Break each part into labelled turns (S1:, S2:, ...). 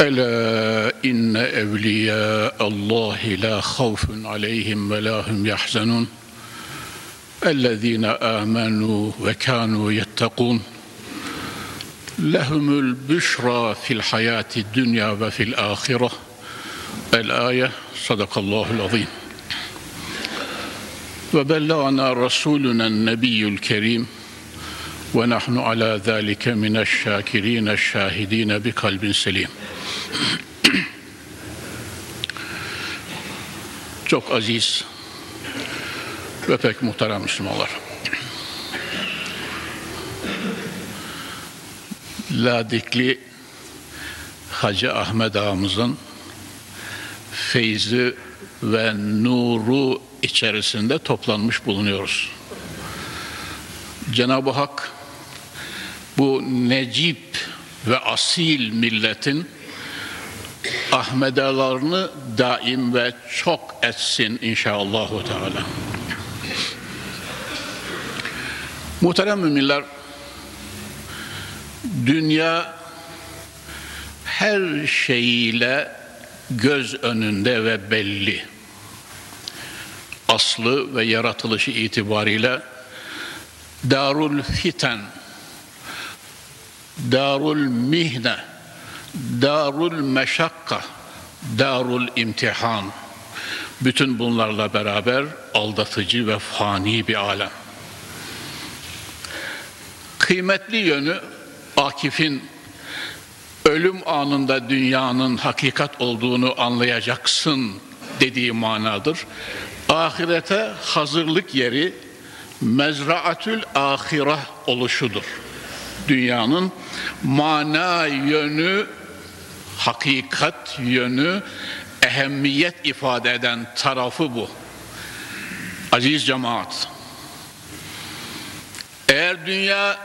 S1: ألا إن أولياء الله لا خوف عليهم ولا هم يحزنون. الذين آمنوا وكانوا يتقون. لهم البشرى في الحياة الدنيا وفي الآخرة. الآية صدق الله العظيم. وبلغنا رسولنا النبي الكريم. ونحن على ذلك من الشاكرين الشاهدين بقلب سليم Çok aziz ve pek muhterem Müslümanlar. Ladikli Hacı Ahmet ağamızın feyzi ve nuru içerisinde toplanmış bulunuyoruz. Cenab-ı Hak bu necip ve asil milletin Ahmedalarını daim ve çok etsin inşallahü teala. Muhterem müminler, dünya her şeyiyle göz önünde ve belli. Aslı ve yaratılışı itibariyle darul fiten, darul mihne, darul meşakka, darul imtihan. Bütün bunlarla beraber aldatıcı ve fani bir alem. Kıymetli yönü Akif'in ölüm anında dünyanın hakikat olduğunu anlayacaksın dediği manadır. Ahirete hazırlık yeri mezraatül ahireh oluşudur. Dünyanın mana yönü, hakikat yönü, ehemmiyet ifade eden tarafı bu. Aziz cemaat, eğer dünya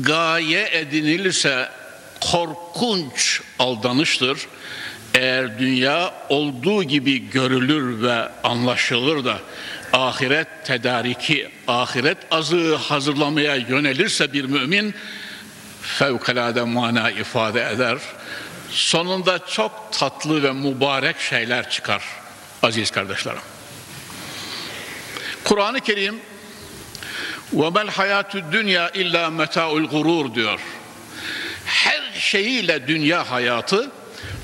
S1: gaye edinilirse korkunç aldanıştır. Eğer dünya olduğu gibi görülür ve anlaşılır da ahiret tedariki, ahiret azığı hazırlamaya yönelirse bir mümin fevkalade mana ifade eder. Sonunda çok tatlı ve mübarek şeyler çıkar aziz kardeşlerim. Kur'an-ı Kerim وَمَا الْحَيَاتُ الدُّنْيَا اِلَّا مَتَاءُ الْغُرُورِ diyor. Her şeyiyle dünya hayatı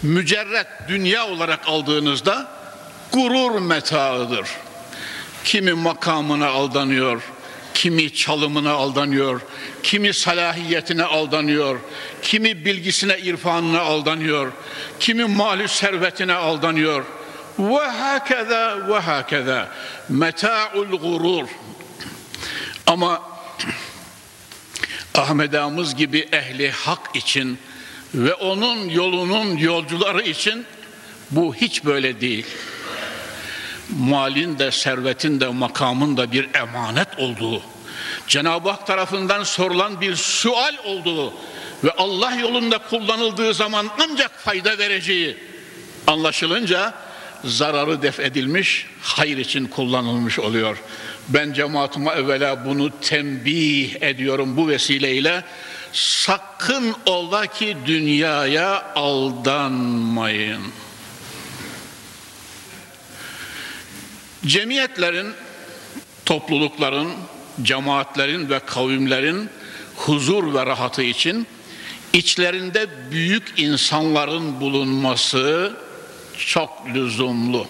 S1: mücerret dünya olarak aldığınızda gurur metaıdır. Kimi makamına aldanıyor, kimi çalımına aldanıyor, kimi salahiyetine aldanıyor, kimi bilgisine, irfanına aldanıyor, kimi malü servetine aldanıyor. Ve hakeza ve hakeza meta'ul gurur. Ama Ahmet Ağamız gibi ehli hak için ve onun yolunun yolcuları için bu hiç böyle değil. Malin de, servetin de, makamın da bir emanet olduğu, Cenab-ı Hak tarafından sorulan bir sual olduğu ve Allah yolunda kullanıldığı zaman ancak fayda vereceği anlaşılınca zararı def edilmiş, hayır için kullanılmış oluyor. Ben cemaatime evvela bunu tembih ediyorum bu vesileyle. Sakın ola ki dünyaya aldanmayın. Cemiyetlerin, toplulukların, cemaatlerin ve kavimlerin huzur ve rahatı için içlerinde büyük insanların bulunması çok lüzumlu.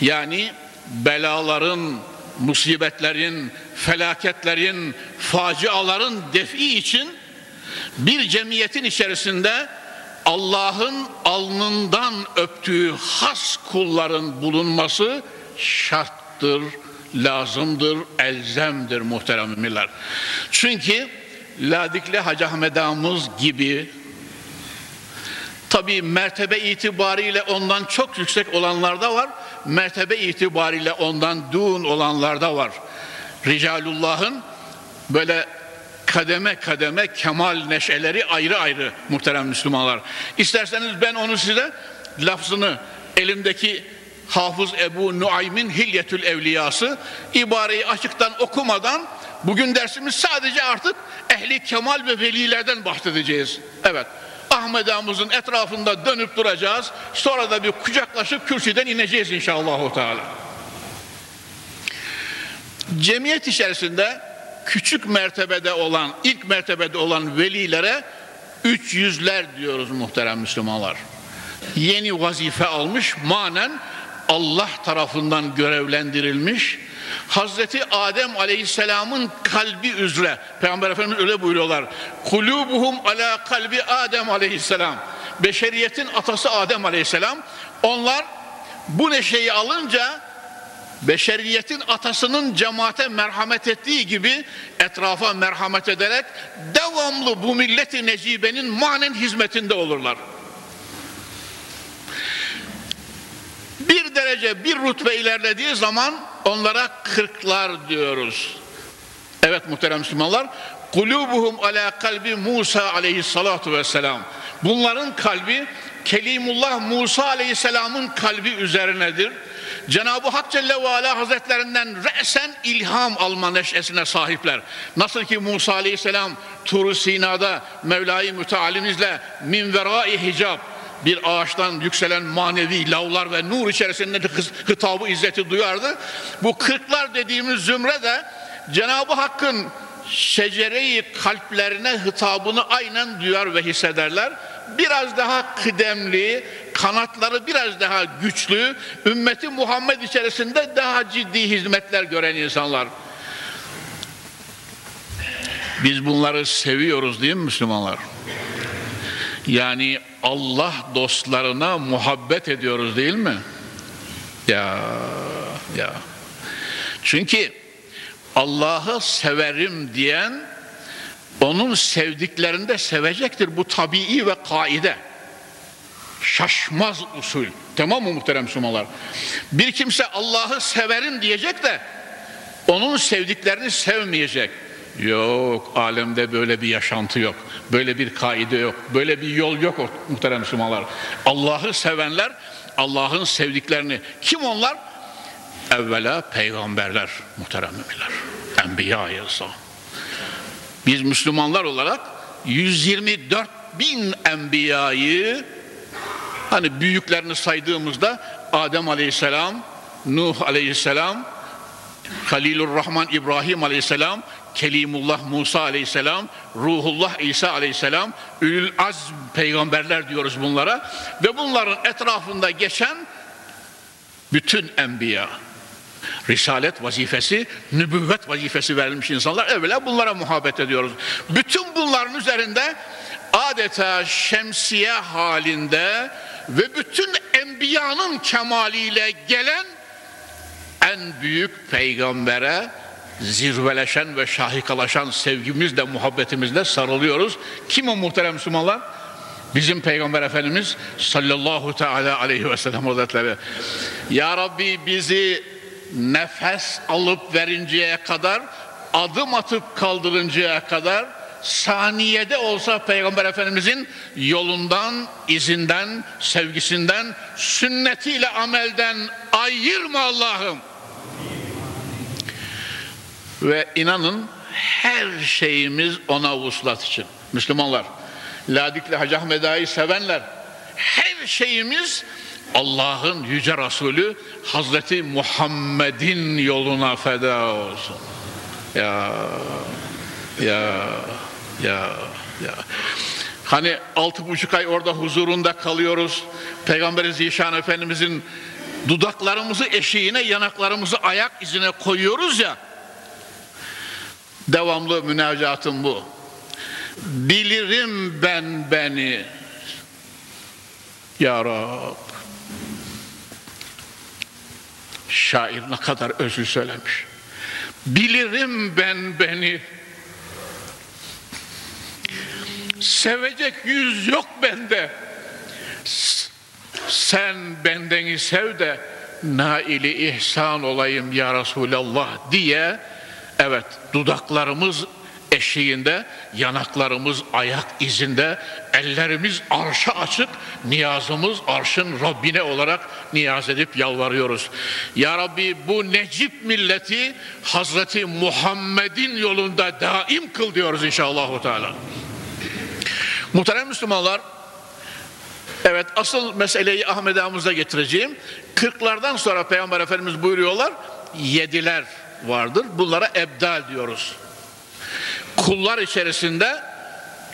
S1: Yani belaların, musibetlerin, felaketlerin, faciaların defi için bir cemiyetin içerisinde Allah'ın alnından öptüğü has kulların bulunması şarttır, lazımdır, elzemdir muhterem müminler. Çünkü Ladikli Hacı Ahmet Ağamız gibi Tabii mertebe itibariyle ondan çok yüksek olanlar da var. Mertebe itibariyle ondan dun olanlar da var. Ricalullah'ın böyle kademe kademe kemal neşeleri ayrı ayrı muhterem Müslümanlar. İsterseniz ben onu size lafzını elimdeki Hafız Ebu Nuaym'in Hilyetül Evliyası ibareyi açıktan okumadan bugün dersimiz sadece artık ehli kemal ve velilerden bahsedeceğiz. Evet. Ahmet Ağamızın etrafında dönüp duracağız. Sonra da bir kucaklaşıp kürsüden ineceğiz inşallah. Teala. Cemiyet içerisinde küçük mertebede olan, ilk mertebede olan velilere üç yüzler diyoruz muhterem Müslümanlar. Yeni vazife almış, manen Allah tarafından görevlendirilmiş. Hazreti Adem Aleyhisselam'ın kalbi üzere Peygamber Efendimiz öyle buyuruyorlar. Kulubuhum ala kalbi Adem Aleyhisselam. Beşeriyetin atası Adem Aleyhisselam. Onlar bu neşeyi alınca beşeriyetin atasının cemaate merhamet ettiği gibi etrafa merhamet ederek devamlı bu milleti necibenin manen hizmetinde olurlar. Bir derece bir rütbe ilerlediği zaman onlara kırklar diyoruz. Evet muhterem Müslümanlar kulubuhum ala kalbi Musa aleyhissalatu vesselam. Bunların kalbi Kelimullah Musa aleyhisselamın kalbi üzerinedir. Cenab-ı Hak Celle ve Ala Hazretlerinden re'sen ilham alma neşesine sahipler. Nasıl ki Musa aleyhisselam Tur-u Sina'da Mevla-i Mütealimizle min verai hicab bir ağaçtan yükselen manevi lavlar ve nur içerisinde hitabı izzeti duyardı. Bu kırklar dediğimiz zümre de Cenab-ı Hakk'ın şecereyi kalplerine hitabını aynen duyar ve hissederler. Biraz daha kıdemli, kanatları biraz daha güçlü, ümmeti Muhammed içerisinde daha ciddi hizmetler gören insanlar. Biz bunları seviyoruz değil mi Müslümanlar? Yani Allah dostlarına muhabbet ediyoruz değil mi? Ya ya. Çünkü Allah'ı severim diyen onun sevdiklerinde sevecektir. Bu tabii ve kaide. Şaşmaz usul. Tamam mı muhterem Müslümanlar? Bir kimse Allah'ı severim diyecek de onun sevdiklerini sevmeyecek. Yok, alemde böyle bir yaşantı yok. Böyle bir kaide yok. Böyle bir yol yok muhterem Müslümanlar. Allah'ı sevenler, Allah'ın sevdiklerini. Kim onlar? Evvela peygamberler, muhterem müminler. Enbiya-i Biz Müslümanlar olarak 124 bin enbiyayı hani büyüklerini saydığımızda Adem aleyhisselam, Nuh aleyhisselam, Halilur Rahman İbrahim aleyhisselam, Kelimullah Musa aleyhisselam, Ruhullah İsa aleyhisselam, Ülül Azm peygamberler diyoruz bunlara. Ve bunların etrafında geçen bütün enbiya, risalet vazifesi, nübüvvet vazifesi verilmiş insanlar. Evvela bunlara muhabbet ediyoruz. Bütün bunların üzerinde adeta şemsiye halinde ve bütün enbiyanın kemaliyle gelen en büyük peygambere zirveleşen ve şahikalaşan sevgimizle, muhabbetimizle sarılıyoruz. Kim o muhterem Müslümanlar? Bizim Peygamber Efendimiz sallallahu teala aleyhi ve sellem hazretleri. Ya Rabbi bizi nefes alıp verinceye kadar, adım atıp kaldırıncaya kadar saniyede olsa Peygamber Efendimizin yolundan, izinden, sevgisinden, sünnetiyle amelden ayırma Allah'ım. Ve inanın her şeyimiz ona vuslat için. Müslümanlar, Ladikli Hacı Ahmet sevenler, her şeyimiz Allah'ın yüce Resulü Hazreti Muhammed'in yoluna feda olsun. Ya, ya, ya, ya. Hani altı buçuk ay orada huzurunda kalıyoruz. Peygamber Zişan Efendimizin dudaklarımızı eşiğine, yanaklarımızı ayak izine koyuyoruz ya. Devamlı münacatım bu. Bilirim ben beni. Ya Rab. Şair ne kadar özlü söylemiş. Bilirim ben beni. Sevecek yüz yok bende. sen bendeni sev de naili ihsan olayım ya Resulallah diye evet dudaklarımız eşiğinde, yanaklarımız ayak izinde, ellerimiz arşa açık, niyazımız arşın Rabbine olarak niyaz edip yalvarıyoruz. Ya Rabbi bu Necip milleti Hazreti Muhammed'in yolunda daim kıl diyoruz inşallah. Teala. Muhterem Müslümanlar, Evet asıl meseleyi Ahmet Ağamız'a getireceğim. Kırklardan sonra Peygamber Efendimiz buyuruyorlar yediler vardır. Bunlara ebdal diyoruz. Kullar içerisinde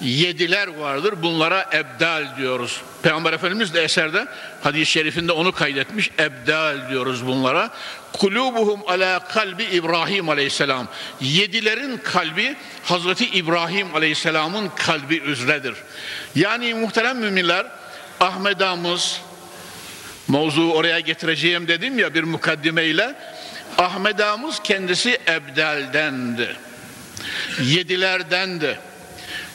S1: yediler vardır. Bunlara ebdal diyoruz. Peygamber Efendimiz de eserde hadis-i şerifinde onu kaydetmiş. Ebdal diyoruz bunlara. Kulubuhum ala kalbi İbrahim aleyhisselam. Yedilerin kalbi Hazreti İbrahim aleyhisselamın kalbi üzredir. Yani muhterem müminler Ahmet Ağamız mevzu oraya getireceğim dedim ya bir mukaddimeyle Ahmet Ağamız kendisi Ebdel'dendi. Yedilerdendi.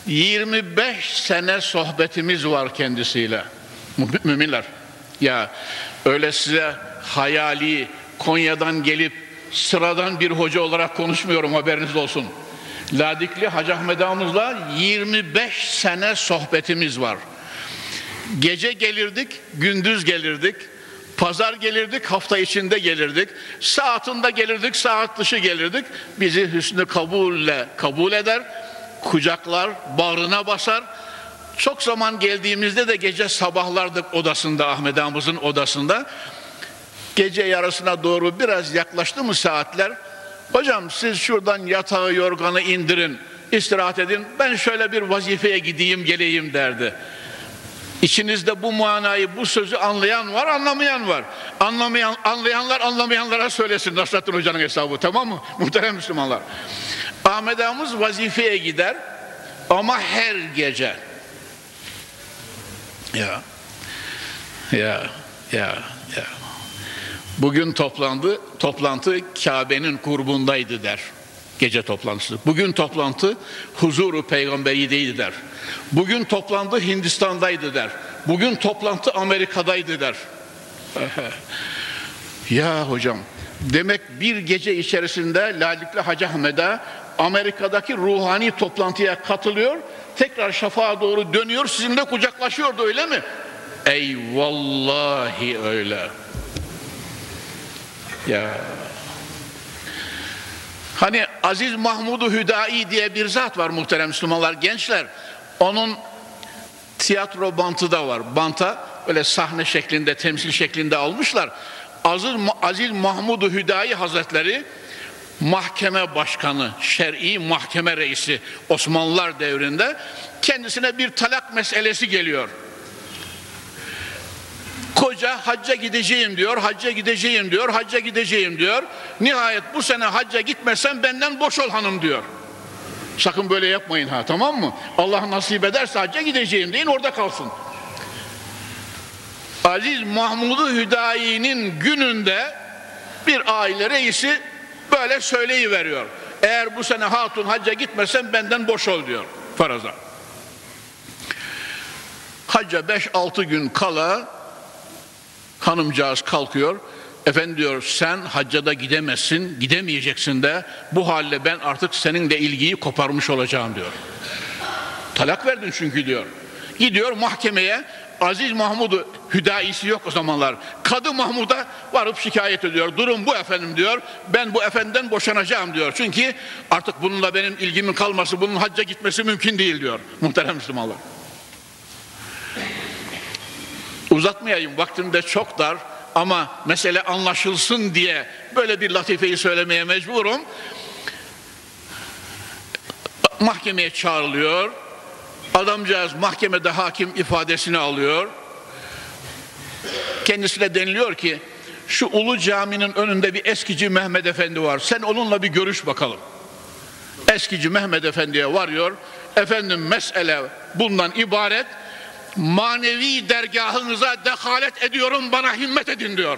S1: 25 sene sohbetimiz var kendisiyle. Müminler. Ya öyle size hayali Konya'dan gelip sıradan bir hoca olarak konuşmuyorum haberiniz olsun. Ladikli Hacı Ahmet Ağamızla 25 sene sohbetimiz var. Gece gelirdik, gündüz gelirdik. Pazar gelirdik, hafta içinde gelirdik. Saatinde gelirdik, saat dışı gelirdik. Bizi hüsnü kabulle kabul eder. Kucaklar, bağrına basar. Çok zaman geldiğimizde de gece sabahlardık odasında, Ahmet Ağamızın odasında. Gece yarısına doğru biraz yaklaştı mı saatler? Hocam siz şuradan yatağı yorganı indirin, istirahat edin. Ben şöyle bir vazifeye gideyim geleyim derdi. İçinizde bu manayı, bu sözü anlayan var, anlamayan var. Anlamayan, anlayanlar anlamayanlara söylesin Nasrattin Hoca'nın hesabı tamam mı? Muhterem Müslümanlar. Ahmet Ağamız vazifeye gider ama her gece. Ya, ya, ya, ya. Bugün toplandı, toplantı Kabe'nin kurbundaydı der. Gece toplantısı. Bugün toplantı huzuru peygamberiydi der. Bugün toplantı Hindistan'daydı der. Bugün toplantı Amerika'daydı der. ya hocam demek bir gece içerisinde Lalikli Hacı Ahmet'e Amerika'daki ruhani toplantıya katılıyor. Tekrar şafağa doğru dönüyor sizinle kucaklaşıyordu öyle mi? Ey vallahi öyle. Ya Hani Aziz Mahmudu Hüdai diye bir zat var muhterem Müslümanlar gençler. Onun tiyatro bantı da var. Banta öyle sahne şeklinde, temsil şeklinde almışlar. Aziz, Aziz Mahmudu Hüdai Hazretleri mahkeme başkanı, şer'i mahkeme reisi Osmanlılar devrinde kendisine bir talak meselesi geliyor. Koca hacca gideceğim diyor, hacca gideceğim diyor, hacca gideceğim diyor. Nihayet bu sene hacca gitmezsen benden boş ol hanım diyor. Sakın böyle yapmayın ha tamam mı? Allah nasip ederse hacca gideceğim deyin orada kalsın. Aziz Mahmud Hüdayi'nin gününde bir aile reisi böyle söyleyiveriyor. Eğer bu sene hatun hacca gitmesen benden boş ol diyor faraza. Hacca 5-6 gün kala Hanımcağız kalkıyor. Efendim diyor sen haccada gidemezsin, gidemeyeceksin de bu halle ben artık seninle ilgiyi koparmış olacağım diyor. Talak verdin çünkü diyor. Gidiyor mahkemeye Aziz Mahmud'u hüdaisi yok o zamanlar. Kadı Mahmud'a varıp şikayet ediyor. Durum bu efendim diyor. Ben bu efendiden boşanacağım diyor. Çünkü artık bununla benim ilgimin kalması, bunun hacca gitmesi mümkün değil diyor. Muhterem Müslümanlar. Uzatmayayım vaktim de çok dar ama mesele anlaşılsın diye böyle bir latifeyi söylemeye mecburum. Mahkemeye çağrılıyor. Adamcağız mahkemede hakim ifadesini alıyor. Kendisine deniliyor ki şu ulu caminin önünde bir eskici Mehmet Efendi var. Sen onunla bir görüş bakalım. Eskici Mehmet Efendi'ye varıyor. Efendim mesele bundan ibaret manevi dergahınıza dehalet ediyorum bana himmet edin diyor.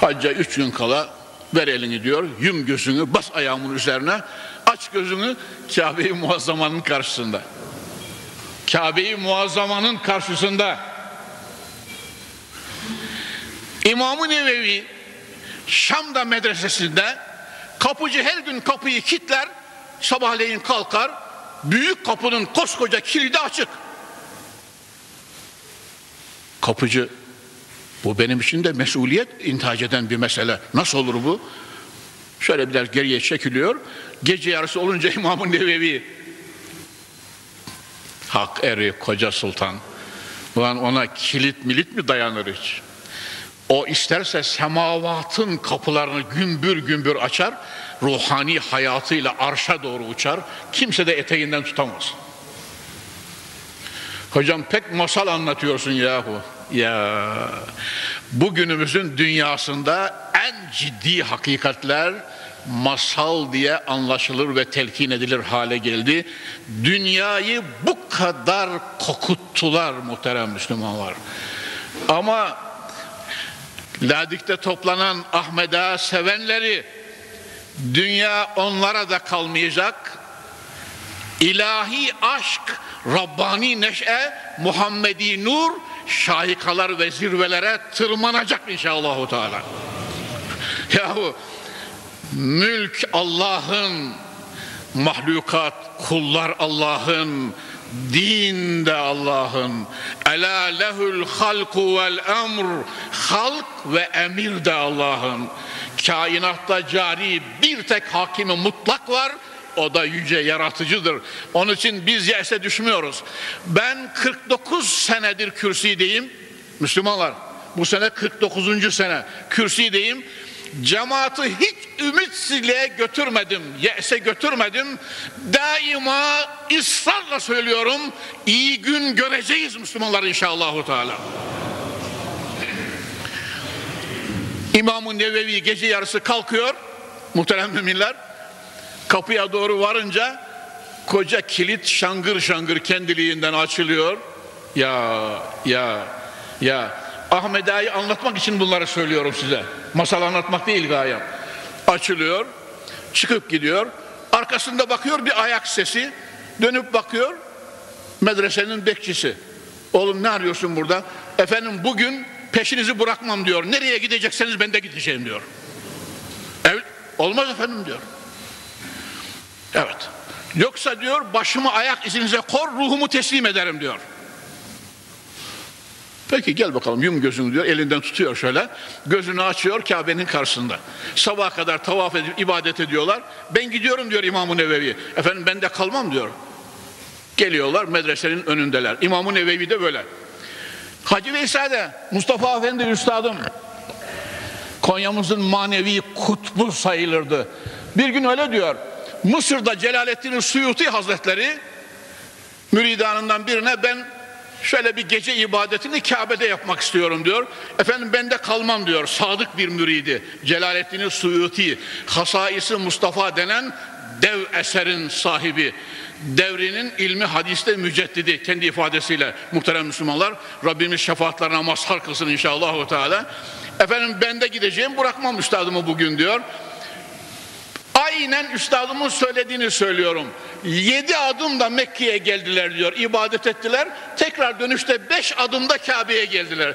S1: Hacca üç gün kala ver elini diyor, yum gözünü, bas ayağımın üzerine, aç gözünü Kabe-i Muazzama'nın karşısında. Kabe-i Muazzama'nın karşısında İmam-ı Nevevi Şam'da medresesinde kapıcı her gün kapıyı kilitler sabahleyin kalkar büyük kapının koskoca kilidi açık. Kapıcı bu benim için de mesuliyet intihac eden bir mesele. Nasıl olur bu? Şöyle biraz geriye çekiliyor. Gece yarısı olunca İmam-ı Nevevi hak eri koca sultan. Ulan ona kilit milit mi dayanır hiç? O isterse semavatın kapılarını gümbür gümbür açar, ruhani hayatıyla arşa doğru uçar, kimse de eteğinden tutamaz. Hocam pek masal anlatıyorsun yahu. Ya bugünümüzün dünyasında en ciddi hakikatler masal diye anlaşılır ve telkin edilir hale geldi. Dünyayı bu kadar kokuttular muhterem Müslümanlar. Ama Ladik'te toplanan Ahmet'a sevenleri dünya onlara da kalmayacak. İlahi aşk, Rabbani neşe, Muhammedi nur şahikalar ve zirvelere tırmanacak inşallah. Teala. Yahu mülk Allah'ın, mahlukat kullar Allah'ın, din de Allah'ın. Ela lehul halku vel emr. Halk ve emir de Allah'ın. Kainatta cari bir tek hakimi mutlak var. O da yüce yaratıcıdır. Onun için biz yese düşmüyoruz. Ben 49 senedir kürsideyim. Müslümanlar bu sene 49. sene kürsideyim. Cemaati hiç ümitsizliğe götürmedim, yese götürmedim. Daima ısrarla söylüyorum, iyi gün göreceğiz Müslümanlar inşallah. Teala. İmam-ı Nevevi gece yarısı kalkıyor, muhterem müminler. Kapıya doğru varınca koca kilit şangır şangır kendiliğinden açılıyor. Ya, ya, ya. Ahmet Ağa'yı anlatmak için bunları söylüyorum size. Masal anlatmak değil gayem. Açılıyor, çıkıp gidiyor. Arkasında bakıyor bir ayak sesi. Dönüp bakıyor, medresenin bekçisi. Oğlum ne arıyorsun burada? Efendim bugün peşinizi bırakmam diyor. Nereye gidecekseniz ben de gideceğim diyor. Evet, olmaz efendim diyor. Evet. Yoksa diyor başımı ayak izinize kor ruhumu teslim ederim diyor. Peki gel bakalım yum gözünü diyor elinden tutuyor şöyle gözünü açıyor Kabe'nin karşısında sabaha kadar tavaf edip ibadet ediyorlar ben gidiyorum diyor İmam-ı Nevevi efendim ben de kalmam diyor geliyorlar medresenin önündeler İmam-ı Nevevi de böyle Hacı Veysade Mustafa Efendi Üstadım Konya'mızın manevi kutbu sayılırdı bir gün öyle diyor Mısır'da Celaleddin Suyuti Hazretleri müridanından birine ben şöyle bir gece ibadetini Kabe'de yapmak istiyorum diyor. Efendim ben de kalmam diyor. Sadık bir müridi. Celaleddin Suyuti, Hasaisi Mustafa denen dev eserin sahibi. Devrinin ilmi hadiste müceddidi kendi ifadesiyle muhterem Müslümanlar. Rabbimiz şefaatlerine mazhar kılsın inşallah. Teala. Efendim ben de gideceğim bırakmam üstadımı bugün diyor. Aynen üstadımın söylediğini söylüyorum. Yedi adımda Mekke'ye geldiler diyor. ibadet ettiler. Tekrar dönüşte beş adımda Kabe'ye geldiler.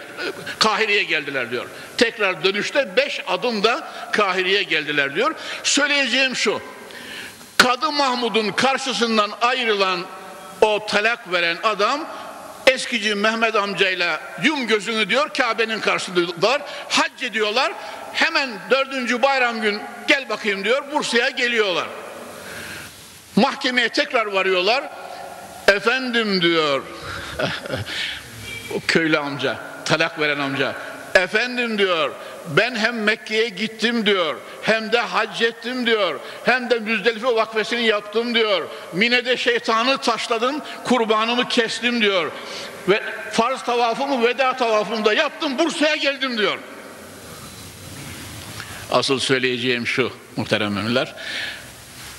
S1: Kahire'ye geldiler diyor. Tekrar dönüşte beş adımda Kahire'ye geldiler diyor. Söyleyeceğim şu. Kadı Mahmud'un karşısından ayrılan o talak veren adam eskici Mehmet amcayla yum gözünü diyor Kabe'nin karşısındalar. Hac ediyorlar. Hemen dördüncü bayram gün gel bakayım diyor Bursa'ya geliyorlar. Mahkemeye tekrar varıyorlar. Efendim diyor o köylü amca, talak veren amca. Efendim diyor ben hem Mekke'ye gittim diyor hem de hac ettim diyor. Hem de Müzdelife vakfesini yaptım diyor. Mine'de şeytanı taşladım kurbanımı kestim diyor. Ve farz tavafımı veda tavafımı da yaptım Bursa'ya geldim diyor. Asıl söyleyeceğim şu muhterem müminler.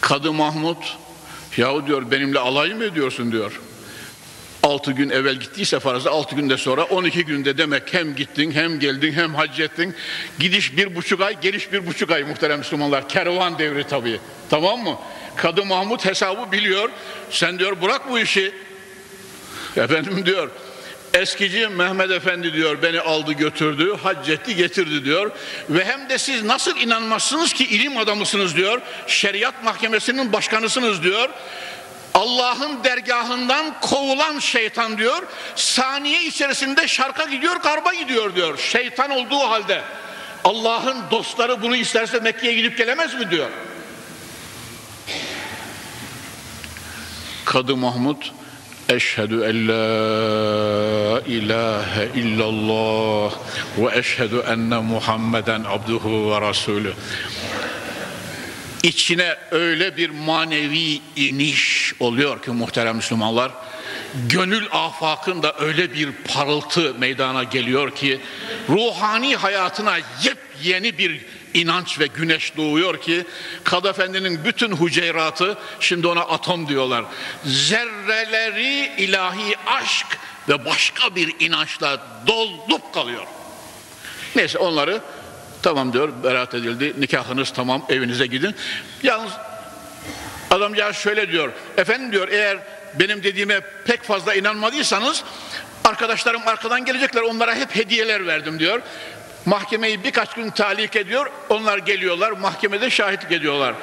S1: Kadı Mahmud yahu diyor benimle alay mı ediyorsun? diyor 6 gün evvel gittiyse farzda 6 günde sonra 12 günde demek hem gittin hem geldin hem hac ettin. Gidiş bir buçuk ay geliş bir buçuk ay muhterem Müslümanlar. Kervan devri tabii. Tamam mı? Kadı Mahmut hesabı biliyor. Sen diyor bırak bu işi. Efendim diyor Eskici Mehmet Efendi diyor beni aldı götürdü, hac etti getirdi diyor. Ve hem de siz nasıl inanmazsınız ki ilim adamısınız diyor. Şeriat mahkemesinin başkanısınız diyor. Allah'ın dergahından kovulan şeytan diyor. Saniye içerisinde şarka gidiyor, garba gidiyor diyor. Şeytan olduğu halde. Allah'ın dostları bunu isterse Mekke'ye gidip gelemez mi diyor. Kadı Mahmud Eşhedü en la ilahe illallah ve eşhedü enne Muhammeden abduhu ve rasulü. İçine öyle bir manevi iniş oluyor ki muhterem Müslümanlar, gönül afakında öyle bir parıltı meydana geliyor ki, ruhani hayatına yepyeni bir inanç ve güneş doğuyor ki Kadı Efendi'nin bütün hüceyratı şimdi ona atom diyorlar. Zerreleri ilahi aşk ve başka bir inançla dolup kalıyor. Neyse onları tamam diyor beraat edildi nikahınız tamam evinize gidin. Yalnız adamcağız şöyle diyor efendim diyor eğer benim dediğime pek fazla inanmadıysanız arkadaşlarım arkadan gelecekler onlara hep hediyeler verdim diyor. Mahkemeyi birkaç gün talik ediyor. Onlar geliyorlar. Mahkemede şahitlik ediyorlar.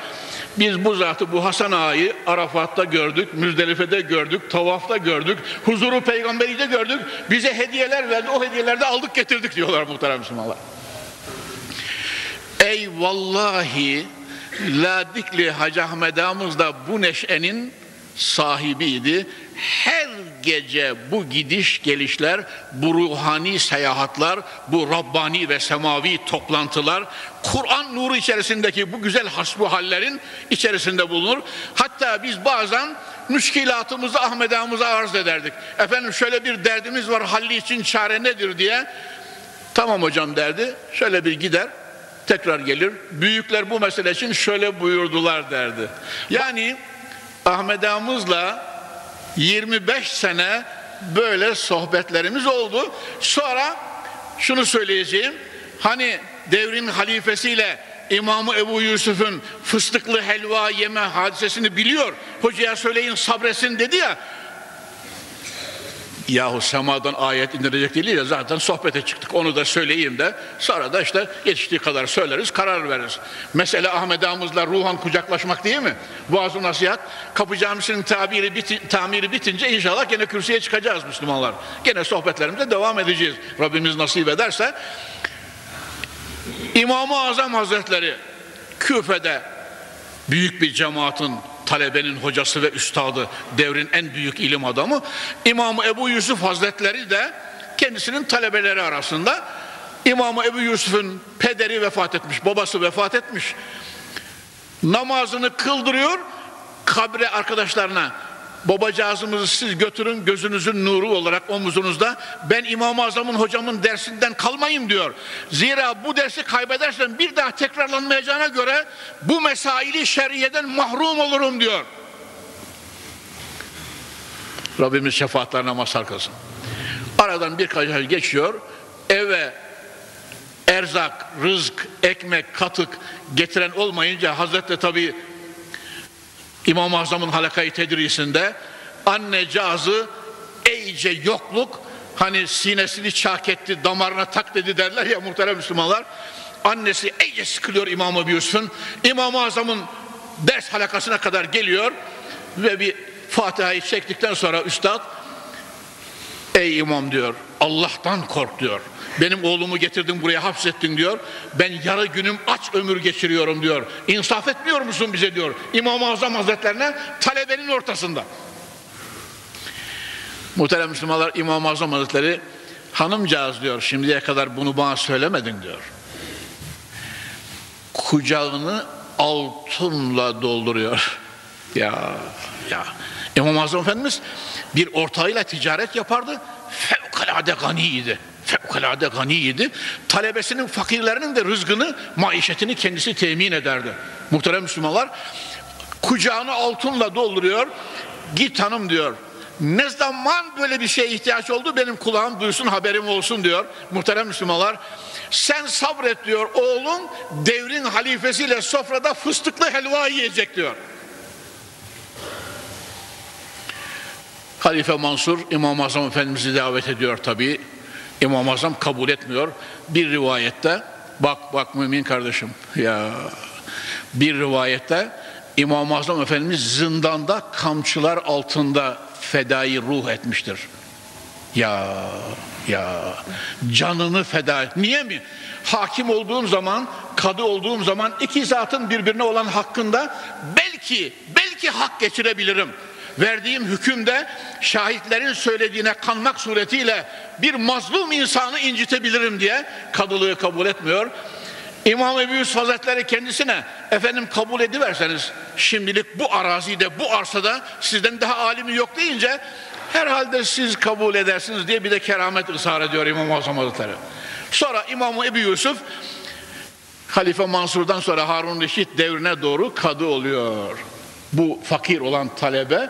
S1: Biz bu zatı, bu Hasan Ağa'yı Arafat'ta gördük, Müzdelife'de gördük, Tavaf'ta gördük, huzuru peygamberi de gördük. Bize hediyeler verdi, o hediyeleri de aldık getirdik diyorlar muhterem Müslümanlar. Ey vallahi Ladikli Hacı Ahmet Ağamız da bu neşenin sahibiydi. Her gece bu gidiş gelişler, bu ruhani seyahatler, bu Rabbani ve semavi toplantılar, Kur'an nuru içerisindeki bu güzel hasbu hallerin içerisinde bulunur. Hatta biz bazen müşkilatımızı Ahmet Ağamıza arz ederdik. Efendim şöyle bir derdimiz var, halli için çare nedir diye. Tamam hocam derdi, şöyle bir gider, tekrar gelir. Büyükler bu mesele için şöyle buyurdular derdi. Yani Ahmet Ağamızla 25 sene böyle sohbetlerimiz oldu. Sonra şunu söyleyeceğim. Hani devrin halifesiyle İmamı Ebu Yusuf'un fıstıklı helva yeme hadisesini biliyor. Hocaya söyleyin sabresin dedi ya. Yahu semadan ayet indirecek değil ya zaten sohbete çıktık onu da söyleyeyim de sonra da işte yetiştiği kadar söyleriz karar veririz. Mesele Ahmet Ağamızla ruhan kucaklaşmak değil mi? Boğazı nasihat Kapı Camisi'nin tabiri biti, tamiri bitince inşallah gene kürsüye çıkacağız Müslümanlar. Gene sohbetlerimize devam edeceğiz. Rabbimiz nasip ederse. İmam-ı Azam Hazretleri Küfe'de büyük bir cemaatin talebenin hocası ve üstadı, devrin en büyük ilim adamı. İmam Ebu Yusuf Hazretleri de kendisinin talebeleri arasında. İmam Ebu Yusuf'un pederi vefat etmiş, babası vefat etmiş. Namazını kıldırıyor, kabre arkadaşlarına babacağızımızı siz götürün gözünüzün nuru olarak omuzunuzda ben İmam-ı Azam'ın hocamın dersinden kalmayayım diyor. Zira bu dersi kaybedersem bir daha tekrarlanmayacağına göre bu mesaili şeriyeden mahrum olurum diyor. Rabbimiz şefaatlerine mazhar kılsın. Aradan birkaç ay geçiyor. Eve erzak, rızk, ekmek, katık getiren olmayınca Hazreti tabi İmam-ı Azam'ın halakayı tedrisinde anne cazı iyice yokluk hani sinesini çak etti damarına tak dedi derler ya muhterem Müslümanlar. Annesi iyice sıkılıyor İmam-ı Yusuf'un İmam-ı Azam'ın ders halakasına kadar geliyor ve bir Fatiha'yı çektikten sonra üstad ey imam diyor Allah'tan kork diyor benim oğlumu getirdin buraya hapsettin diyor. Ben yarı günüm aç ömür geçiriyorum diyor. İnsaf etmiyor musun bize diyor. İmam-ı Azam Hazretlerine talebenin ortasında. Muhterem Müslümanlar İmam-ı Azam Hazretleri hanımcağız diyor şimdiye kadar bunu bana söylemedin diyor. Kucağını altınla dolduruyor. Ya ya İmam-ı Azam Efendimiz bir ortağıyla ticaret yapardı. Fevkalade ganiydi fevkalade ganiydi. Talebesinin, fakirlerinin de rızkını, maişetini kendisi temin ederdi. Muhterem Müslümanlar, kucağını altınla dolduruyor. Git hanım diyor. Ne zaman böyle bir şeye ihtiyaç oldu benim kulağım duysun haberim olsun diyor. Muhterem Müslümanlar sen sabret diyor oğlun devrin halifesiyle sofrada fıstıklı helva yiyecek diyor. Halife Mansur İmam-ı Azam Efendimiz'i davet ediyor tabi. İmam-ı Azam kabul etmiyor. Bir rivayette bak bak mümin kardeşim ya bir rivayette İmam-ı Azam Efendimiz zindanda kamçılar altında fedai ruh etmiştir. Ya ya canını feda et. Niye mi? Hakim olduğum zaman, kadı olduğum zaman iki zatın birbirine olan hakkında belki belki hak geçirebilirim. Verdiğim hükümde şahitlerin söylediğine kanmak suretiyle bir mazlum insanı incitebilirim diye kadılığı kabul etmiyor. İmam Ebu Yusuf Hazretleri kendisine efendim kabul ediverseniz şimdilik bu arazide bu arsada sizden daha alimi yok deyince herhalde siz kabul edersiniz diye bir de keramet ısrar ediyor İmam-ı Azam Hazretleri. Sonra İmam Ebu Yusuf Halife Mansur'dan sonra Harun Reşit devrine doğru kadı oluyor. Bu fakir olan talebe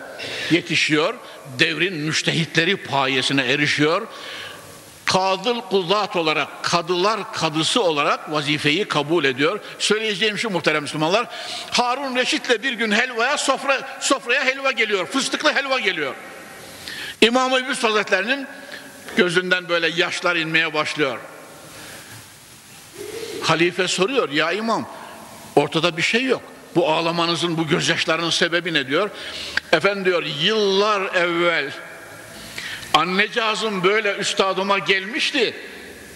S1: yetişiyor, devrin müştehitleri payesine erişiyor kadıl kuzat olarak, kadılar kadısı olarak vazifeyi kabul ediyor. Söyleyeceğim şu muhterem Müslümanlar, Harun Reşit'le bir gün helvaya sofra, sofraya helva geliyor, fıstıklı helva geliyor. İmam-ı Yusuf Hazretleri'nin gözünden böyle yaşlar inmeye başlıyor. Halife soruyor, ya imam ortada bir şey yok. Bu ağlamanızın, bu gözyaşlarının sebebi ne diyor? Efendim diyor, yıllar evvel Annecazım böyle üstadıma gelmişti.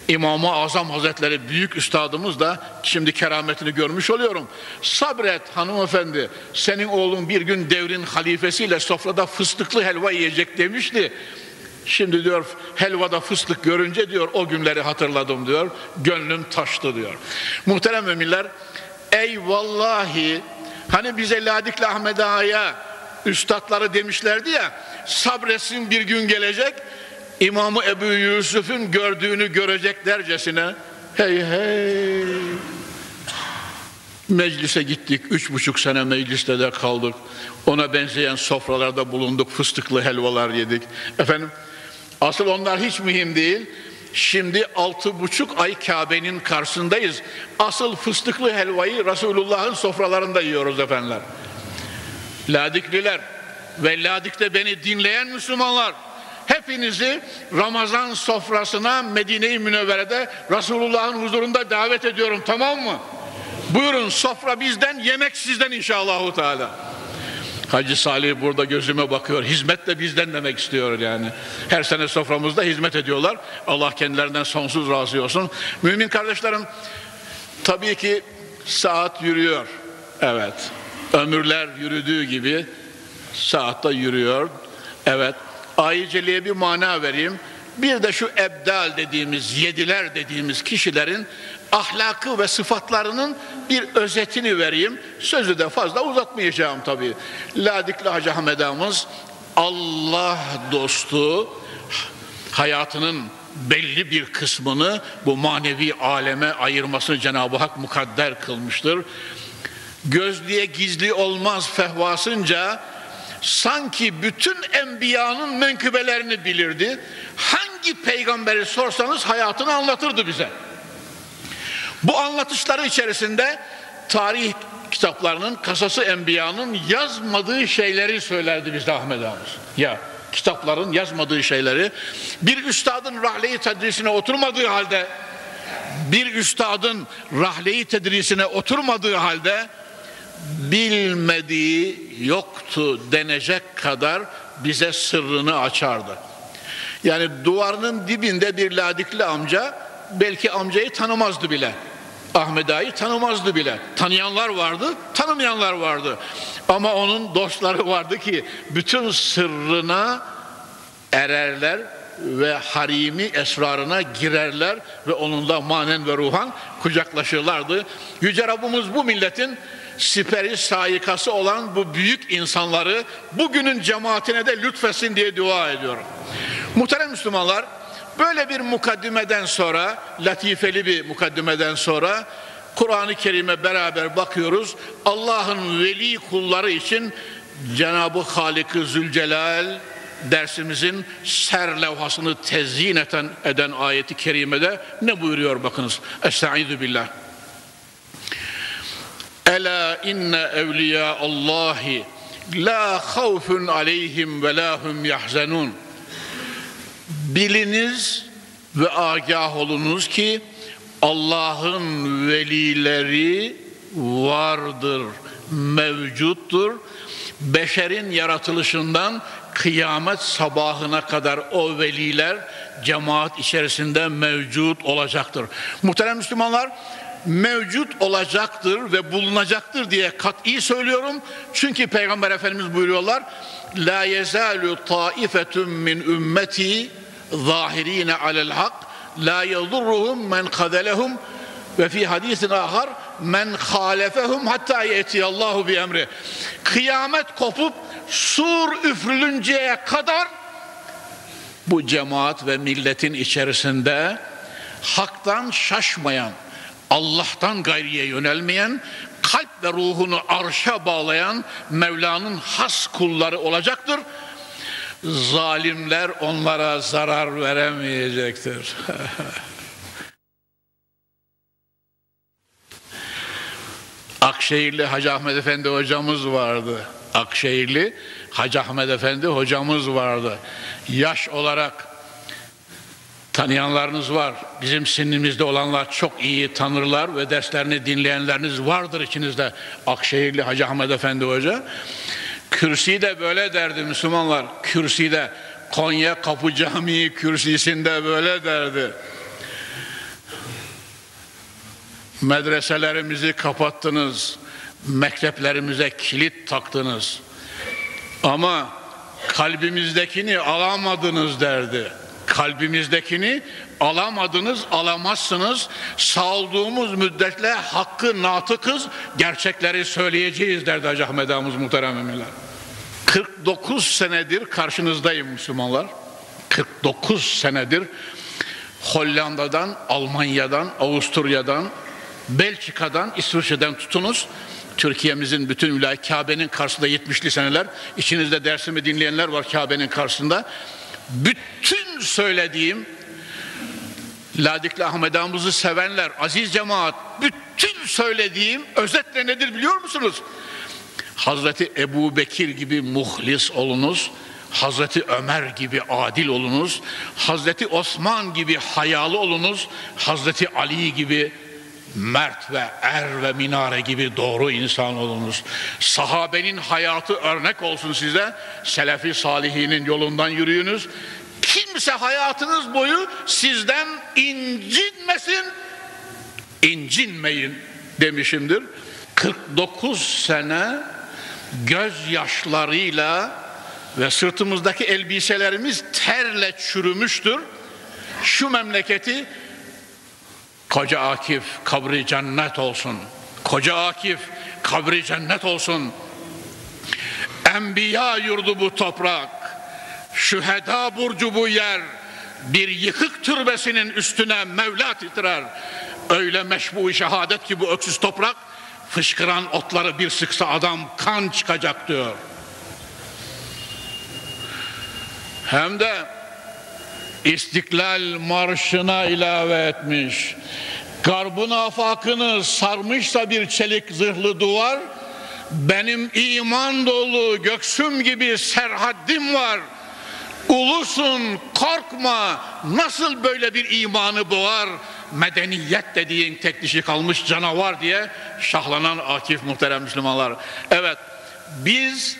S1: İmam-ı Azam Hazretleri büyük üstadımız da şimdi kerametini görmüş oluyorum. Sabret hanımefendi senin oğlun bir gün devrin halifesiyle sofrada fıstıklı helva yiyecek demişti. Şimdi diyor helvada fıstık görünce diyor o günleri hatırladım diyor. Gönlüm taştı diyor. Muhterem müminler ey vallahi hani bize Ladikli Ahmet Ağa'ya üstadları demişlerdi ya sabretsin bir gün gelecek İmamı Ebu Yusuf'un gördüğünü görecek dercesine hey hey. Meclise gittik üç buçuk sene mecliste de kaldık. Ona benzeyen sofralarda bulunduk fıstıklı helvalar yedik. Efendim asıl onlar hiç mühim değil Şimdi altı buçuk ay Kabe'nin karşısındayız. Asıl fıstıklı helvayı Resulullah'ın sofralarında yiyoruz efendiler. Ladikliler ve Ladik'te beni dinleyen Müslümanlar hepinizi Ramazan sofrasına Medine-i Münevvere'de Resulullah'ın huzurunda davet ediyorum tamam mı? Buyurun sofra bizden yemek sizden inşallahu teala. Hacı Salih burada gözüme bakıyor. Hizmet de bizden demek istiyor yani. Her sene soframızda hizmet ediyorlar. Allah kendilerinden sonsuz razı olsun. Mümin kardeşlerim tabii ki saat yürüyor. Evet. Ömürler yürüdüğü gibi saatte yürüyor. Evet. Ayiceliğe bir mana vereyim. Bir de şu ebdal dediğimiz, yediler dediğimiz kişilerin ahlakı ve sıfatlarının bir özetini vereyim. Sözü de fazla uzatmayacağım tabii. Ladikli Hacı Hamedamız Allah dostu hayatının belli bir kısmını bu manevi aleme ayırmasını Cenab-ı Hak mukadder kılmıştır. Gözlüğe gizli olmaz fehvasınca sanki bütün enbiyanın menkıbelerini bilirdi. Hangi peygamberi sorsanız hayatını anlatırdı bize. Bu anlatışları içerisinde tarih kitaplarının kasası enbiyanın yazmadığı şeyleri söylerdi bize Ahmet ağamız. Ya kitapların yazmadığı şeyleri bir üstadın rahleyi tedrisine oturmadığı halde bir üstadın rahleyi tedrisine oturmadığı halde bilmediği yoktu denecek kadar bize sırrını açardı. Yani duvarının dibinde bir ladikli amca belki amcayı tanımazdı bile. Ahmet Ağa'yı tanımazdı bile. Tanıyanlar vardı, tanımayanlar vardı. Ama onun dostları vardı ki bütün sırrına ererler ve harimi esrarına girerler ve onunla manen ve ruhan kucaklaşırlardı. Yüce Rabbimiz bu milletin siperi sayikası olan bu büyük insanları bugünün cemaatine de lütfesin diye dua ediyorum. Muhterem Müslümanlar böyle bir mukaddimeden sonra latifeli bir mukaddimeden sonra Kur'an-ı Kerim'e beraber bakıyoruz. Allah'ın veli kulları için Cenab-ı Halik-i Zülcelal dersimizin ser levhasını tezyin eden, eden ayeti kerimede ne buyuruyor bakınız. Estaizu billah. Ela inne evliya Allahi La havfun aleyhim ve la hum yahzenun. Biliniz ve agah olunuz ki Allah'ın velileri vardır, mevcuttur. Beşerin yaratılışından kıyamet sabahına kadar o veliler cemaat içerisinde mevcut olacaktır. Muhterem Müslümanlar, mevcut olacaktır ve bulunacaktır diye kat'i söylüyorum. Çünkü Peygamber Efendimiz buyuruyorlar. La yezalu taifetun min ümmeti alel hak la yadurruhum men kadelehum ve fi hadisin ahar men halefehum hatta yetiyallahu bi emri. Kıyamet kopup sur üfrülünceye kadar bu cemaat ve milletin içerisinde haktan şaşmayan, Allah'tan gayriye yönelmeyen, kalp ve ruhunu arşa bağlayan Mevla'nın has kulları olacaktır. Zalimler onlara zarar veremeyecektir. Akşehirli Hacı Ahmet Efendi hocamız vardı. Akşehirli Hacı Ahmet Efendi hocamız vardı. Yaş olarak tanıyanlarınız var. Bizim sinimizde olanlar çok iyi tanırlar ve derslerini dinleyenleriniz vardır içinizde. Akşehirli Hacı Ahmet Efendi Hoca. Kürsi de böyle derdi Müslümanlar. Kürsi de Konya Kapı Camii kürsisinde böyle derdi. Medreselerimizi kapattınız. Mekteplerimize kilit taktınız. Ama kalbimizdekini alamadınız derdi. Kalbimizdekini alamadınız, alamazsınız. Sağladığımız müddetle hakkı natıkız, gerçekleri söyleyeceğiz derdi Hacı Ahmet Ağamız muhterem emirler. 49 senedir karşınızdayım Müslümanlar. 49 senedir Hollanda'dan, Almanya'dan, Avusturya'dan, Belçika'dan, İsviçre'den tutunuz. Türkiye'mizin bütün vilayet Kabe'nin karşısında 70'li seneler. İçinizde dersimi dinleyenler var Kabe'nin karşısında. Bütün söylediğim Ladikli Ahmet Ağamızı sevenler, aziz cemaat, bütün söylediğim özetle nedir biliyor musunuz? Hazreti Ebu Bekir gibi muhlis olunuz, Hazreti Ömer gibi adil olunuz, Hazreti Osman gibi hayalı olunuz, Hazreti Ali gibi mert ve er ve minare gibi doğru insan olunuz. Sahabenin hayatı örnek olsun size. Selefi salihinin yolundan yürüyünüz. Kimse hayatınız boyu sizden incinmesin, incinmeyin demişimdir. 49 sene gözyaşlarıyla ve sırtımızdaki elbiselerimiz terle çürümüştür. Şu memleketi Koca Akif kabri cennet olsun. Koca Akif kabri cennet olsun. Enbiya yurdu bu toprak. Şüheda burcu bu yer. Bir yıkık türbesinin üstüne Mevla titrer. Öyle meşbu şehadet ki bu öksüz toprak fışkıran otları bir sıksa adam kan çıkacak diyor. Hem de İstiklal Marşı'na ilave etmiş. Garbın afakını sarmışsa bir çelik zırhlı duvar, benim iman dolu göksüm gibi serhaddim var. Ulusun korkma nasıl böyle bir imanı boğar medeniyet dediğin tek dişi kalmış canavar diye şahlanan Akif muhterem Müslümanlar. Evet biz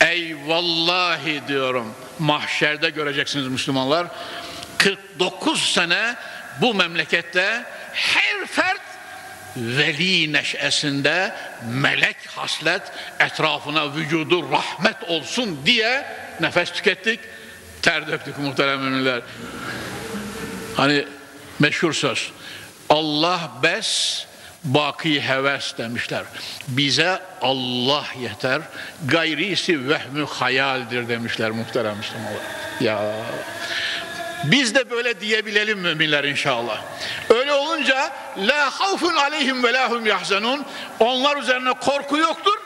S1: ey vallahi diyorum mahşerde göreceksiniz Müslümanlar. 49 sene bu memlekette her fert veli neşesinde melek haslet etrafına vücudu rahmet olsun diye nefes tükettik. Ter döktük muhterem müminler. Hani meşhur söz Allah bes baki heves demişler bize Allah yeter gayrisi vehmü hayaldir demişler muhterem Müslümanlar ya biz de böyle diyebilelim müminler inşallah. Öyle olunca la havfun aleyhim ve lahum yahzanun. Onlar üzerine korku yoktur.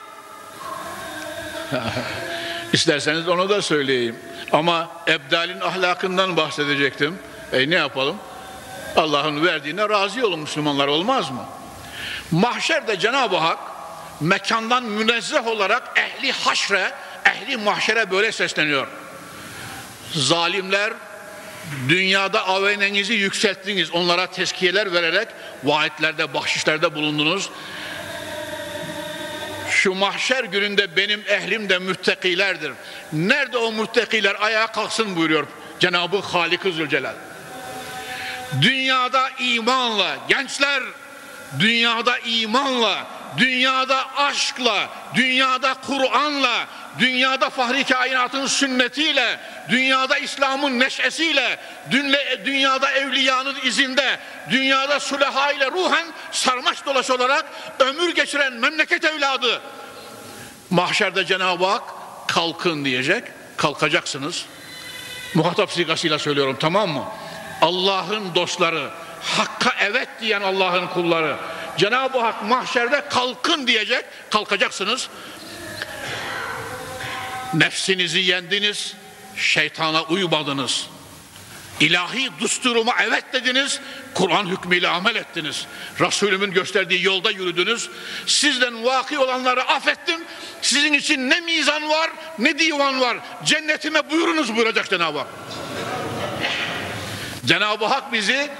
S1: İsterseniz onu da söyleyeyim. Ama ebdalin ahlakından bahsedecektim. E ne yapalım? Allah'ın verdiğine razı olun Müslümanlar olmaz mı? Mahşerde Cenab-ı Hak mekandan münezzeh olarak ehli haşre, ehli mahşere böyle sesleniyor. Zalimler dünyada avenenizi yükselttiniz. Onlara teskiyeler vererek vaatlerde, bahşişlerde bulundunuz. Şu mahşer gününde benim ehlim de müttakilerdir. Nerede o müttakiler ayağa kalksın buyuruyor Cenab-ı Halik-ı Zülcelal. Dünyada imanla, gençler dünyada imanla, dünyada aşkla, dünyada Kur'an'la, dünyada fahri kainatın sünnetiyle, dünyada İslam'ın neşesiyle, dünyada evliyanın izinde, dünyada süleha ile ruhen sarmaş dolaş olarak ömür geçiren memleket evladı. Mahşerde Cenab-ı Hak kalkın diyecek, kalkacaksınız. Muhatap sigasıyla söylüyorum tamam mı? Allah'ın dostları, Hakka evet diyen Allah'ın kulları, Cenab-ı Hak mahşerde kalkın diyecek, kalkacaksınız. Nefsinizi yendiniz, şeytana uymadınız. İlahi dusturuma evet dediniz, Kur'an hükmüyle amel ettiniz. Resulümün gösterdiği yolda yürüdünüz. Sizden vaki olanları affettim. Sizin için ne mizan var, ne divan var. Cennetime buyurunuz buyuracak Cenab-ı Hak. Cenab-ı Hak bizi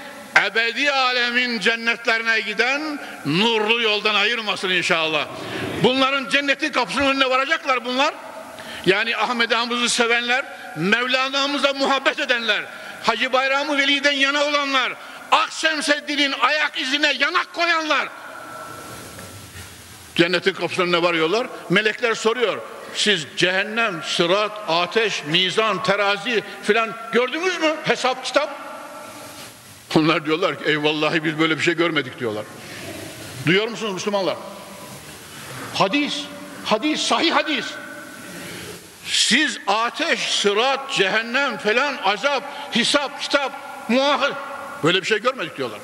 S1: ebedi alemin cennetlerine giden nurlu yoldan ayırmasın inşallah. Bunların cennetin kapısının önüne varacaklar bunlar. Yani Ahmet Hamız'ı sevenler, Mevlana'mıza muhabbet edenler, Hacı Bayramı Veli'den yana olanlar, Akşemseddin'in ayak izine yanak koyanlar. Cennetin kapısının önüne varıyorlar. Melekler soruyor. Siz cehennem, sırat, ateş, mizan, terazi filan gördünüz mü? Hesap, kitap. Onlar diyorlar ki eyvallahi biz böyle bir şey görmedik diyorlar. Duyuyor musunuz Müslümanlar? Hadis, hadis, sahih hadis. Siz ateş, sırat, cehennem falan, azap, hesap, kitap, muahır böyle bir şey görmedik diyorlar.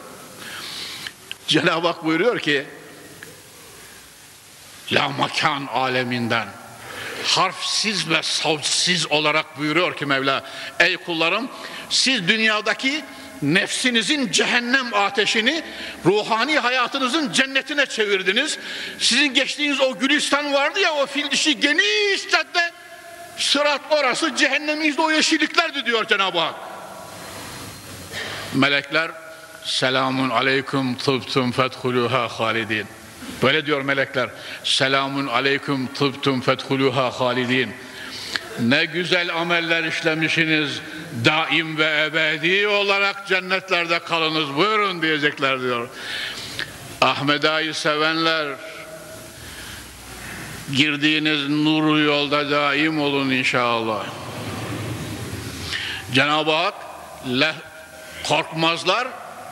S1: Cenab-ı Hak buyuruyor ki la makan aleminden harfsiz ve savsiz olarak buyuruyor ki Mevla ey kullarım siz dünyadaki nefsinizin cehennem ateşini ruhani hayatınızın cennetine çevirdiniz. Sizin geçtiğiniz o Gülistan vardı ya o fil dişi geniş cadde sırat orası cehennemimizde o yeşilliklerdi diyor Cenab-ı Hak. Melekler selamun aleyküm tıbtum fethuluha halidin. Böyle diyor melekler. Selamun aleyküm tıbtum fethuluha halidin. Ne güzel ameller işlemişsiniz. Daim ve ebedi olarak cennetlerde kalınız. Buyurun diyecekler diyor. Ahmet Ağa'yı sevenler girdiğiniz nuru yolda daim olun inşallah. Cenab-ı Hak korkmazlar.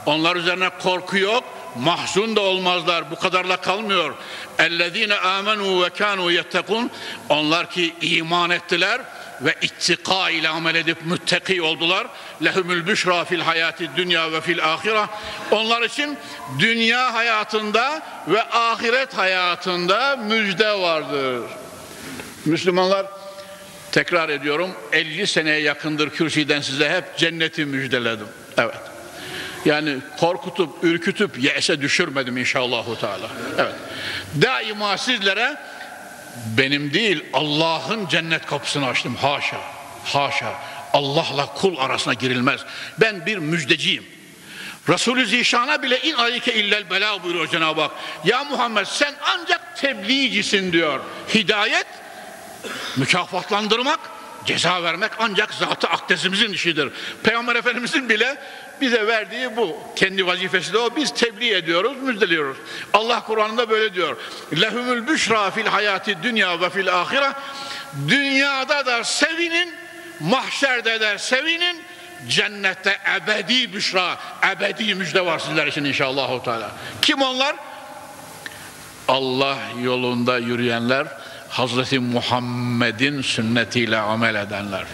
S1: Onlar üzerine korku yok mahzun da olmazlar. Bu kadarla kalmıyor. Ellezine amenu ve kanu yettekun. Onlar ki iman ettiler ve ittika ile amel edip müttaki oldular. Lehumul büşra fil hayati dünya ve fil ahire. Onlar için dünya hayatında ve ahiret hayatında müjde vardır. Müslümanlar tekrar ediyorum 50 seneye yakındır kürsüden size hep cenneti müjdeledim. Evet. Yani korkutup, ürkütüp yese düşürmedim inşallahu teala. Evet. Daima sizlere benim değil Allah'ın cennet kapısını açtım. Haşa, haşa. Allah'la kul arasına girilmez. Ben bir müjdeciyim. Resulü Zişan'a bile in aleyke illel bela buyuruyor Cenab-ı Hak. Ya Muhammed sen ancak tebliğcisin diyor. Hidayet, mükafatlandırmak, ceza vermek ancak zatı akdesimizin işidir. Peygamber Efendimizin bile bize verdiği bu. Kendi vazifesi de o. Biz tebliğ ediyoruz, müjdeliyoruz. Allah Kur'an'da böyle diyor. Lehumul büşra fil hayati dünya ve fil ahire. Dünyada da sevinin, mahşerde de sevinin, cennette ebedi büşra, ebedi müjde var sizler için inşallah. Kim onlar? Allah yolunda yürüyenler, Hazreti Muhammed'in sünnetiyle amel edenler.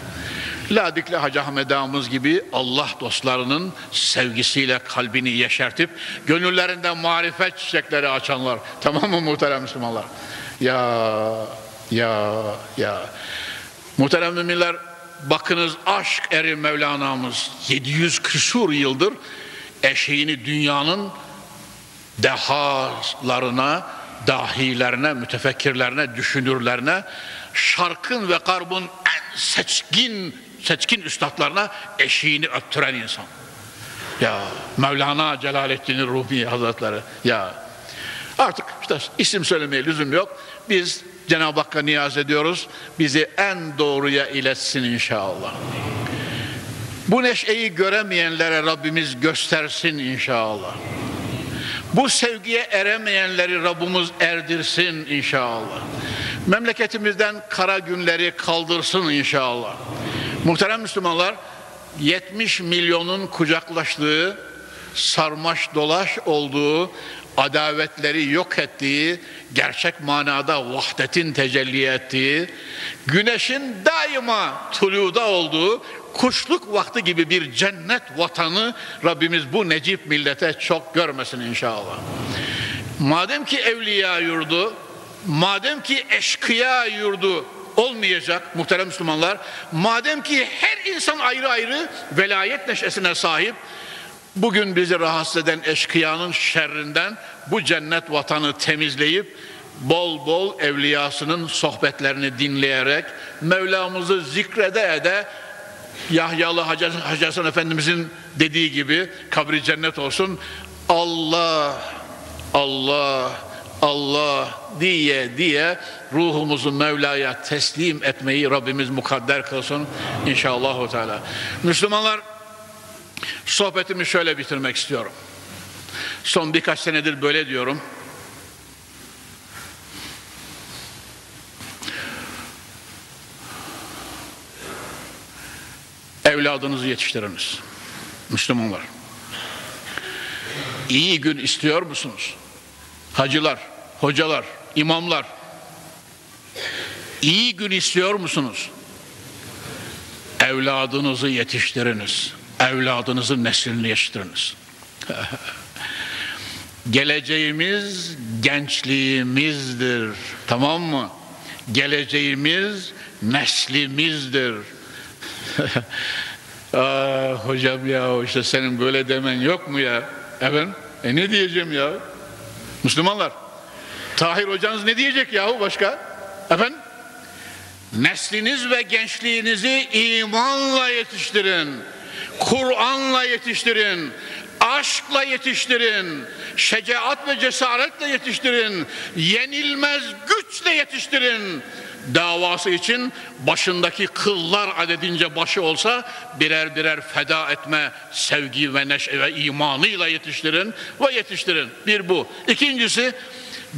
S1: Ladikli Hacı Ahmet Ağamız gibi Allah dostlarının sevgisiyle kalbini yeşertip gönüllerinde marifet çiçekleri açanlar. Tamam mı muhterem Müslümanlar? Ya, ya, ya. Muhterem müminler bakınız aşk eri Mevlana'mız 700 küsur yıldır eşeğini dünyanın dehalarına, dahilerine, mütefekkirlerine, düşünürlerine, şarkın ve garbın en seçkin, seçkin üstadlarına eşiğini öttüren insan. Ya Mevlana Celaleddin Rumi Hazretleri ya artık işte isim söylemeye lüzum yok. Biz Cenab-ı Hakk'a niyaz ediyoruz. Bizi en doğruya iletsin inşallah. Bu neşeyi göremeyenlere Rabbimiz göstersin inşallah. Bu sevgiye eremeyenleri Rabbimiz erdirsin inşallah. Memleketimizden kara günleri kaldırsın inşallah. Muhterem Müslümanlar, 70 milyonun kucaklaştığı, sarmaş dolaş olduğu, adavetleri yok ettiği, gerçek manada vahdetin tecelli ettiği, güneşin daima tuluda olduğu, kuşluk vakti gibi bir cennet vatanı Rabbimiz bu necip millete çok görmesin inşallah. Madem ki evliya yurdu, madem ki eşkıya yurdu olmayacak muhterem Müslümanlar, madem ki her insan ayrı ayrı velayet neşesine sahip, bugün bizi rahatsız eden eşkıyanın şerrinden bu cennet vatanı temizleyip bol bol evliyasının sohbetlerini dinleyerek Mevlamızı zikrede ede Yahyalı Hacı Hasan Efendimizin dediği gibi kabri cennet olsun Allah Allah Allah diye diye ruhumuzu Mevla'ya teslim etmeyi Rabbimiz mukadder kılsın inşallah. Teala. Müslümanlar sohbetimi şöyle bitirmek istiyorum. Son birkaç senedir böyle diyorum. Evladınızı yetiştiriniz. Müslümanlar. İyi gün istiyor musunuz? Hacılar, hocalar, imamlar. İyi gün istiyor musunuz? Evladınızı yetiştiriniz. Evladınızın neslini yetiştiriniz. Geleceğimiz gençliğimizdir. Tamam mı? Geleceğimiz neslimizdir. Aa, hocam ya işte senin böyle demen yok mu ya? Efendim? E ne diyeceğim ya? Müslümanlar. Tahir hocanız ne diyecek yahu başka? Efendim? Nesliniz ve gençliğinizi imanla yetiştirin. Kur'an'la yetiştirin. Aşkla yetiştirin. Şecaat ve cesaretle yetiştirin. Yenilmez güçle yetiştirin davası için başındaki kıllar adedince başı olsa birer birer feda etme sevgi ve neşe ve imanıyla yetiştirin ve yetiştirin. Bir bu. İkincisi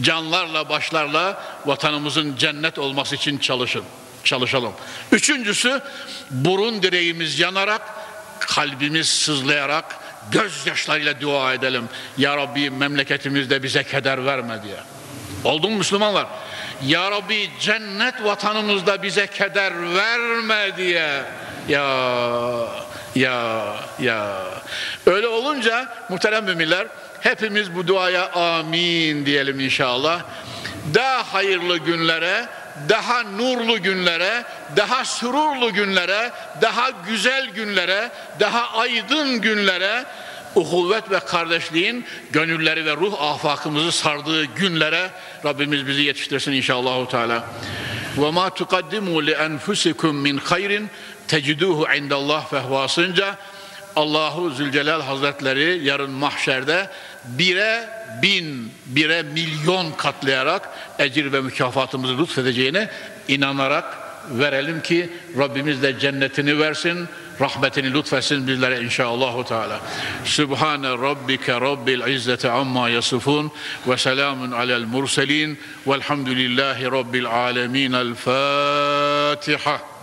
S1: canlarla başlarla vatanımızın cennet olması için çalışın. Çalışalım. Üçüncüsü burun direğimiz yanarak kalbimiz sızlayarak gözyaşlarıyla dua edelim. Ya Rabbi memleketimizde bize keder verme diye. Oldu mu Müslümanlar? Ya Rabbi cennet vatanımızda bize keder verme diye. Ya ya ya. Öyle olunca muhterem müminler hepimiz bu duaya amin diyelim inşallah. Daha hayırlı günlere, daha nurlu günlere, daha sürurlu günlere, daha güzel günlere, daha aydın günlere uhuvvet ve kardeşliğin gönülleri ve ruh afakımızı sardığı günlere Rabbimiz bizi yetiştirsin inşallah Teala. Ve ma tuqaddimu li enfusikum min hayrin teciduhu indallah fehvasınca Allahu Zülcelal Hazretleri yarın mahşerde bire bin, bire milyon katlayarak ecir ve mükafatımızı lütfedeceğine inanarak verelim ki Rabbimiz de cennetini versin رحمة لطفا بالله إن شاء الله تعالى. سبحان ربك رب العزة عما يصفون وسلام على المرسلين والحمد لله رب العالمين. الفاتحة.